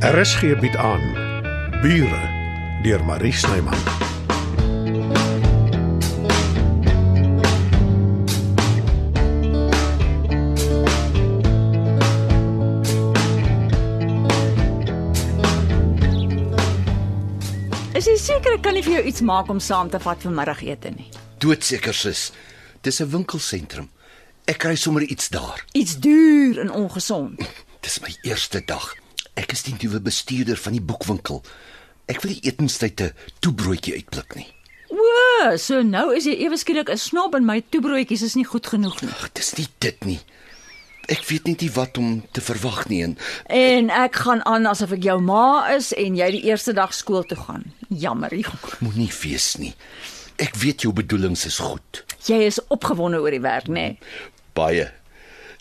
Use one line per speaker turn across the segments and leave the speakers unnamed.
RSG bied aan Bure deur Marie Snyman.
Is jy seker ek kan nie vir jou iets maak om saam te vat vir middagete nie?
Doodseker sis. Dis 'n winkelsentrum. Ek kry sommer iets daar.
Iets duur en ongesond.
Dis my eerste dag. Ek is die nuwe bestuurder van die boekwinkel. Ek wil die etenstyd 'n toebroodjie uitblik nie.
O, so nou is jy ewe skielik 'n snob en my toebroodjies is nie goed genoeg nie.
Ag, dis nie dit nie. Ek weet net nie wat om te verwag nie en
En ek gaan aan asof ek jou ma is en jy die eerste dag skool toe gaan. Jammer,
moenie wees nie. Ek weet jou bedoelings is goed.
Jy is opgewonde oor die werk, nê? Nee?
Baie.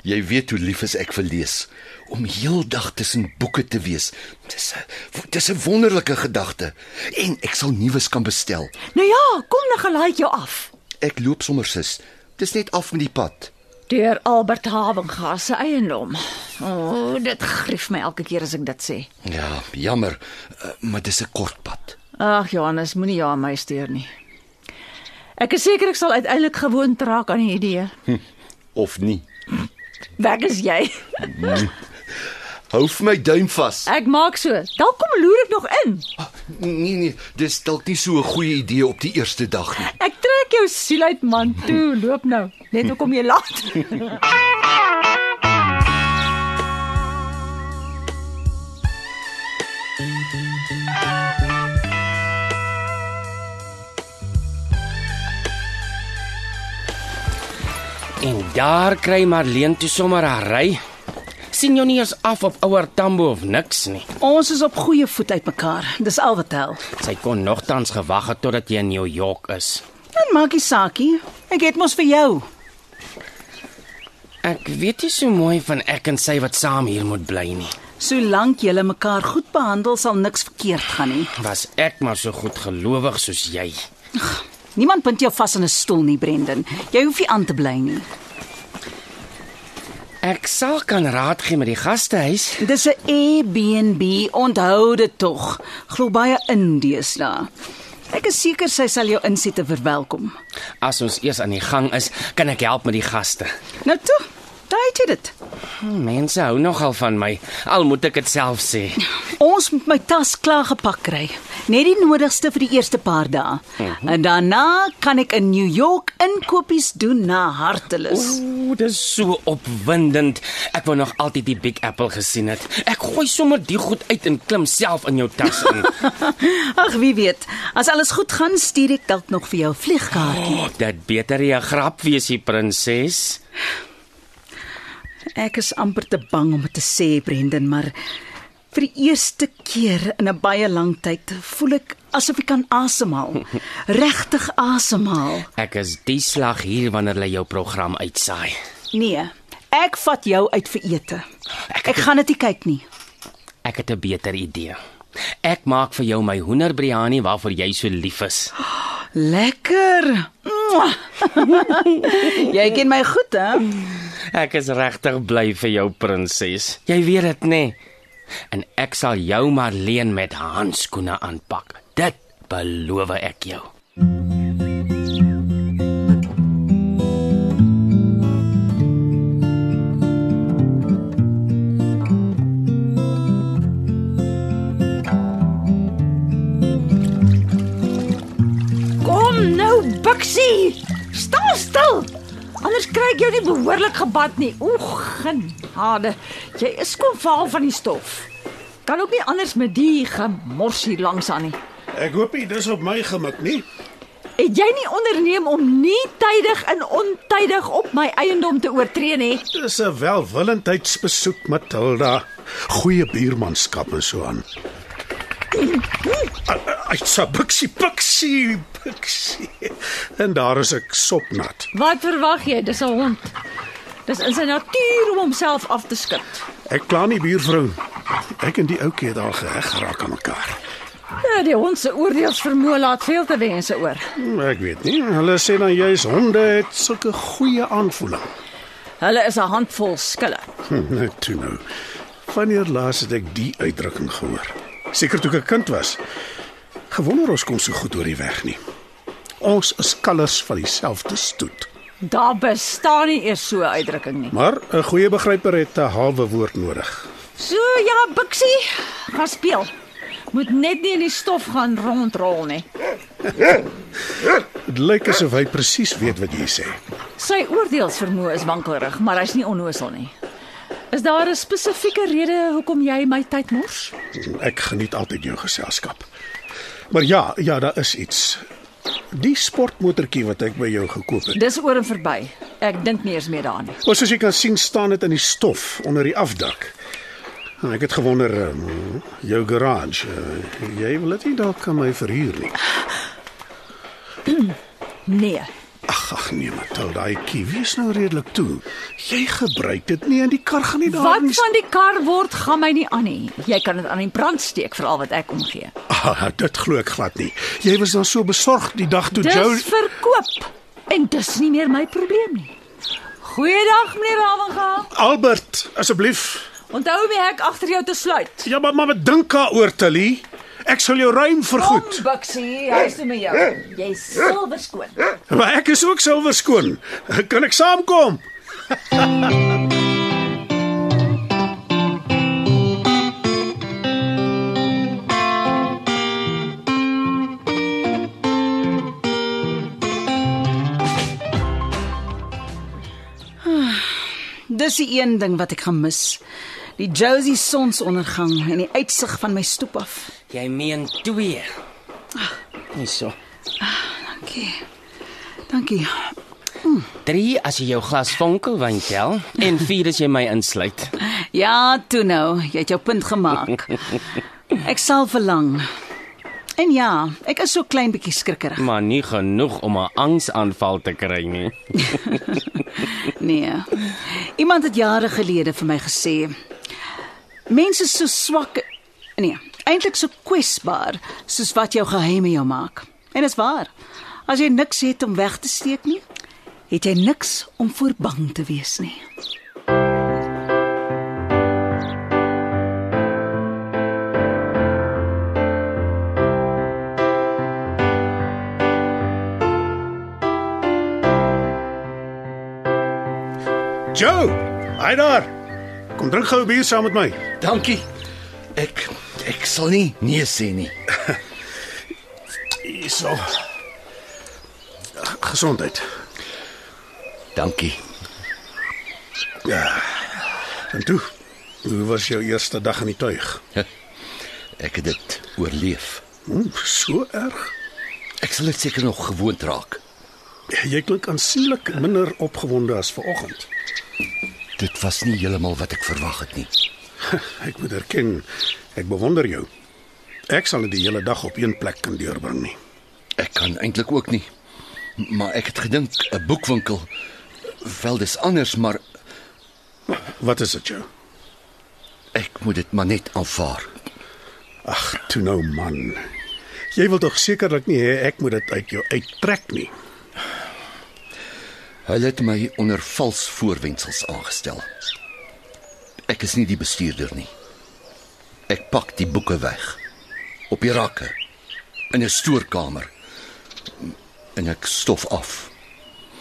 Jy weet hoe lief is ek vir lees. Om heeldag tussen boeke te wees. Dis 'n dis 'n wonderlike gedagte. En ek sal nuus kan bestel.
Nou ja, kom dan gelaai jou af.
Ek loop sommer sis. Dis net af met die pad.
Deur Albert Havengas se eiendom. O, oh, dit grief my elke keer as ek dit sê.
Ja, jammer, uh, maar dis 'n kort pad.
Ag Johannes, moenie ja my steur nie. Ek is seker ek sal uiteindelik gewoond raak aan die idee.
Of nie.
Weg is jy.
Hou vir my duim vas.
Ek maak so. Dalk kom loer ek nog in.
Nee nee, dis dalk nie so 'n goeie idee op die eerste dag nie.
Ek trek jou siel uit man toe. Loop nou. Net hoe kom jy laat?
daar kry Marleen toe sommer haar ry. sien jou nie eens af op ouer Tambo of niks nie.
Ons is op goeie voet uitmekaar. Dis al wat tel.
Sy kon nogtans gewag het totdat jy in New York is.
En maak nie saakie. Ek het mos vir jou.
Ek weet nie so mooi van ek en sy wat saam hier moet bly nie.
Solank julle mekaar goed behandel, sal niks verkeerd gaan nie.
Was ek maar so goed gelowig soos jy.
Niemand bind jou vas in 'n stoel nie, Brendan. Jy hoef nie aan te bly nie.
Ek sal kan raad gee met die gastehuis.
Dis 'n Airbnb, onthou dit tog. Glo baie in deesdae. Ek is seker sy sal jou insiete verwelkom.
As ons eers aan die gang is, kan ek help met die gaste.
Nou toe, het jy dit.
Mense hou nogal van my, al moet ek dit self sê.
Ons moet my tas klaar gepak kry. Net die nodigste vir die eerste paar dae. En daarna kan ek in New York inkopies doen na hartelus.
Ooh, dis so opwindend. Ek wou nog altyd die Big Apple gesien het. Ek gooi sommer die goed uit en klim self in jou tas in.
Ag, wie weet. As alles goed gaan, stuur ek dalk nog vir jou 'n vliegkaartjie.
Oh, dit beter 'n grap wees, die prinses.
Ek is amper te bang om dit te sê, Brendan, maar vir die eerste keer in 'n baie lang tyd voel ek asof ek kan asemhaal. Regtig asemhaal.
Ek is die slag hier wanneer hulle jou program uitsaai.
Nee, ek vat jou uit vir ete. Ek gaan dit nie kyk nie.
Ek het 'n beter idee. Ek maak vir jou my hoenderbiryani waarvoor jy so lief is.
Lekker. Mwah. jy ken my goed, hè?
Ek is regtig bly vir jou prinses. Jy weet dit nê. Nee. En ek sal jou maar leen met handskoene aanpak. Dit beloof ek jou.
Anders kry ek jou nie behoorlik gebad nie. Oeg, genade. Jy is konvaal van die stof. Kan ook nie anders met die gemors hier langs aan nie.
Ek hoop nie dis op my gemik nie.
Het jy nie onderneem om nie tydig en ontydig op my eiendom te oortree nie?
Dis 'n welwillendheidsbesoek, Matilda. Goeie buurmanskap en so aan. Ai, sa biksie biksie biksie. En daar is ek sopnat.
Wat verwag jy? Dis 'n hond. Dis in sy natuur om homself af te skud.
Ek kla nie buurvrou. Ek en die ouetjie het al geheg geraak aan mekaar.
Ja, die hond se oordeelsvermoë laat veel te wense oor.
Hm, Ek weet nie. Hulle sê dan juis honde het sulke goeie aanvoeling.
Hulle is 'n handvol skille.
Hm, Net toe nou. Wanneer laas het ek die uitdrukking gehoor? Seker toe ek 'n kind was. Gewonder ons kom so goed oor die weg nie. Ons is kalvers van dieselfde stoet.
Daar bestaan nie eers so 'n uitdrukking nie.
Maar 'n goeie begryper het 'n halwe woord nodig.
So ja, Bixie, gaan speel. Moet net nie in die stof gaan rondrol nie.
Dit lyk asof hy presies weet wat jy sê.
Sy oordeelsvermoë is wankelrig, maar hy's nie onnosel nie. Is daar 'n spesifieke rede hoekom jy my tyd mors?
Ek geniet altyd jou geselskap. Maar ja, ja, daar is iets. Die sportmotortjie wat ek by jou gekoop het.
Dis oor en verby. Ek dink nie eens meer daaraan nie.
Maar soos jy kan sien, staan dit in die stof onder die afdak. En ek het gewonder um, jou garage. Uh, jy wil dit nie dalk aan my verhuur nie.
Nee.
Ag, ag nee, Matilda, daai kiwi is nou redelik toe. Jy gebruik dit nie en die kar gaan nie daar
Wat
nie.
van die kar word gaan my nie aan nie. Jy kan dit aan die brand steek vir al wat ek omgee.
Ah, dit glo ek glad nie. Jy was dan so besorgd die dag toe
Dis
Joe
verkoop en dis nie meer my probleem nie. Goeiedag meneer Ravenga.
Albert, asseblief.
Onthou die hek agter jou te sluit.
Ja, maar maar wat dink daaroor, Tilly? Ek sal jou ruim vergoed.
Kom Bixie, hy's toe met jou. Jy's silwer skoon.
Maar ek is ook silwer skoon. Kan ek saamkom?
Dis die een ding wat ek gaan mis. Die Josie sonsondergang en die uitsig van my stoep af.
Jy meen 2. Nee so.
Dankie. Dankie.
3 as jy jou glas vonkelwyn tel en 4 as jy my insluit.
Ja, toe nou, jy het jou punt gemaak. Ek sal verlang. En ja, ek is so klein bietjie skrikkerig.
Maar nie genoeg om 'n angsaanval te kry nie.
Nee. Iemand het jare gelede vir my gesê mense so swak nee, eintlik so kwesbaar soos wat jou geheime jou maak. En dit is waar. As jy niks het om weg te steek nie, het jy niks om voor bang te wees nie.
Joe, hy daar. Kom drink gou 'n bier saam met my.
Dankie. Ek ek sal nie nee sê nie.
Hierso. Gesondheid.
Dankie.
En toe, hoe was jou eerste dag in die tuig?
Ek het dit oorleef.
Oeh, so erg.
Ek sal dit seker nog gewoond raak.
Jy klink aansienlik minder opgewonde as vanoggend.
Dit was nie heeltemal wat ek verwag het nie.
Ek moet erken, ek bewonder jou. Ek sal dit die hele dag op een plek kan deurbring nie.
Ek kan eintlik ook nie. Maar ek het gedink 'n boekwinkel wel dis anders, maar
Wat is dit jou?
ek moet dit maar net aanvaar.
Ag, toe nou man. Jy wil tog sekerlik nie hê ek moet dit uit jou uittrek nie.
Hulle het my onder vals voorwendsels aangestel. Ek is nie die bestuurder nie. Ek pak die boeke weg op die rakke in 'n stoorkamer en ek stof af.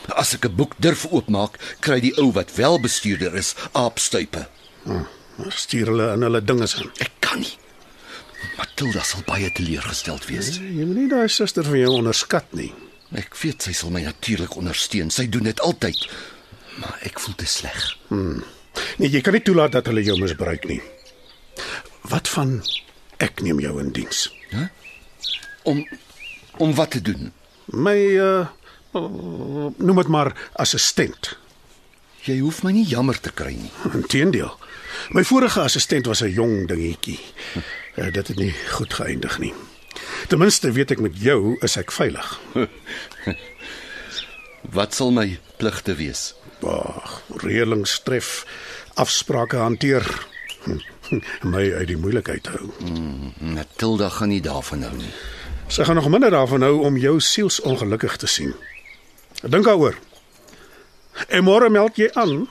As ek 'n boek durf oopmaak, kry die ou wat wel bestuurder is aapstuipe.
Maar stuur hulle in hulle dinge in.
Ek kan nie. Matilda sal baie teleurgesteld wees.
Jy moet nie daai suster van jou onderskat nie.
Ek weet sy sal my natuurlik ondersteun. Sy doen dit altyd. Maar ek voel te sleg.
Nee, jy kan nie toelaat dat hulle jou misbruik nie. Wat van ek neem jou in diens?
Om om wat te doen?
My uh noem dit maar assistent.
Jy hoef my nie jammer te kry nie.
Inteendeel. My vorige assistent was 'n jong dingetjie. Uh, dit het nie goed geëindig nie. Ten minste weet ek met jou is ek veilig.
Wat sal my pligte wees?
Ag, reëlings tref, afsprake hanteer. My uit die moeilikheid hou.
Matilda gaan nie daarvan hou nie.
Sy gaan nog minder daarvan hou om jou siels ongelukkig te sien. Dink daaroor. En môre meld jy aan.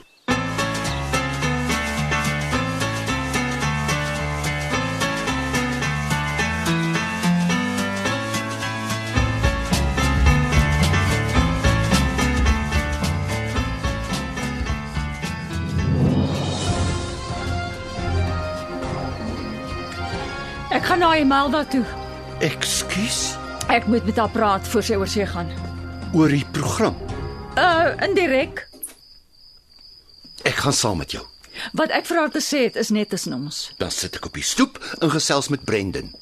Na Imelda toe.
Ekskuus
Ek moet met haar praat voor sy oor see gaan.
oor die program.
Uh indirek.
Ek gaan saam met jou.
Wat ek vir haar te sê het is net tussen ons.
Dan sit ek op die stoep en gesels met Brendan.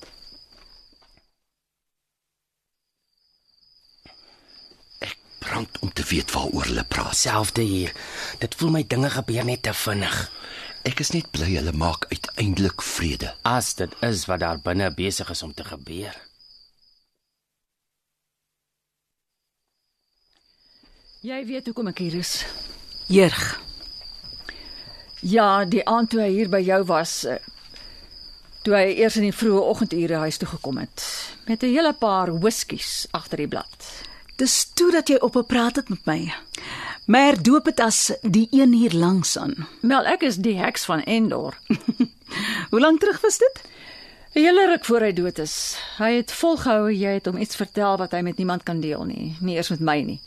Ek brand om te weet waaroor hulle praat.
Selfde hier. Dit voel my dinge gebeur net te vinnig.
Ek is net bly hulle maak uiteindelik vrede.
As dit is wat daar binne besig is om te gebeur.
Jy weet hoekom ek hier is.
Jeug.
Ja, die aand toe hy hier by jou was, eh, toe hy eers in die vroeë oggendure huis toe gekom het met 'n hele paar whiskies agter die blad.
Dis toe dat jy opgepraat het met my. Maar doop dit as die een hier langs aan.
Wel, ek is die heks van Endor.
Hoe lank terug was dit?
'n Hele ruk voor hy dood is. Hy het volgehou jy het hom iets vertel wat hy met niemand kan deel nie, nie eers met my nie.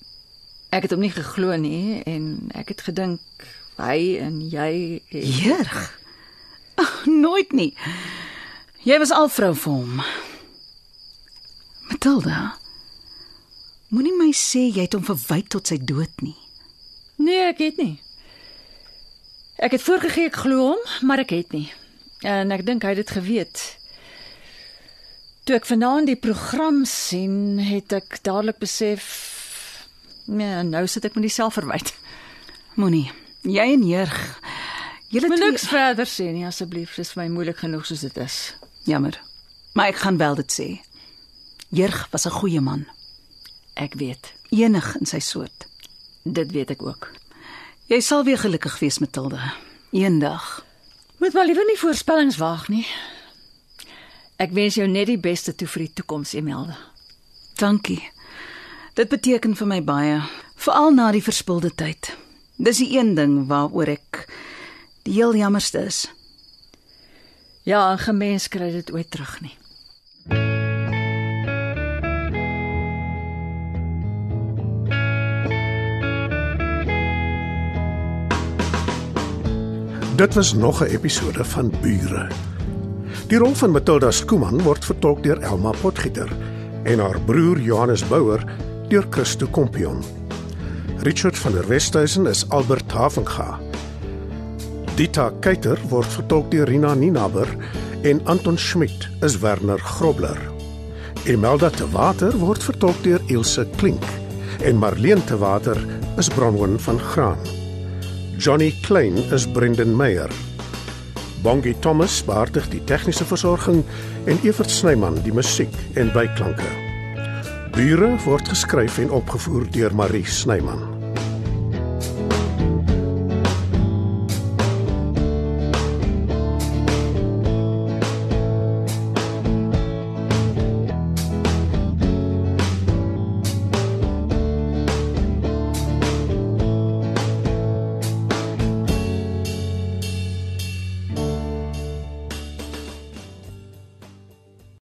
Ek het hom nie geglo nie en ek het gedink hy en jy het-
Jeug. Ag, nooit nie. Jy was al vrou vir hom. Matilda. Moenie my sê jy het hom verwy tot sy dood nie.
Nee, ek het nie. Ek het voorgegee ek glo hom, maar ek het nie. En ek dink hy het dit geweet. Toe ek vanaand die program sien, het ek dadelik besef nee, nou sit ek met die selfverwyd.
Moenie. Jy en Jeug. Julle
Moet
twee
niks verder sê nie asseblief, dit is vir my moeilik genoeg soos dit is.
jammer. Maar ek gaan wel dit sê. Jeug was 'n goeie man,
Ek weet,
enig in sy soort.
Dit weet ek ook.
Jy sal weer gelukkig wees, Matilda. Eendag.
Moet maar liewer nie voorspellings waag nie. Ek wens jou net die beste toe vir die toekoms, Emelda.
Dankie. Dit beteken vir my baie, veral na die verspilde tyd. Dis die een ding waaroor ek die heel jammerste is.
Ja, 'n gemens kry dit ooit terug nie.
Dit was nog 'n episode van Bure. Die rol van Matilda Skuman word vertolk deur Elma Potgieter en haar broer Johannes Bouwer deur Christo Kompion. Richard van der Westhuizen is Albert Havenga. Dita Keiter word vertolk deur Rina Ninaber en Anton Schmidt is Werner Grobler. Imelda te Water word vertolk deur Ilse Klink en Marlene te Water is Bronwyn van Graan. Johnny Klein is Brendan Meyer. Bongie Thomas beheerdig die tegniese versorging en Evert Snyman die musiek en byklanke. Bure word geskryf en opgevoer deur Marie Snyman.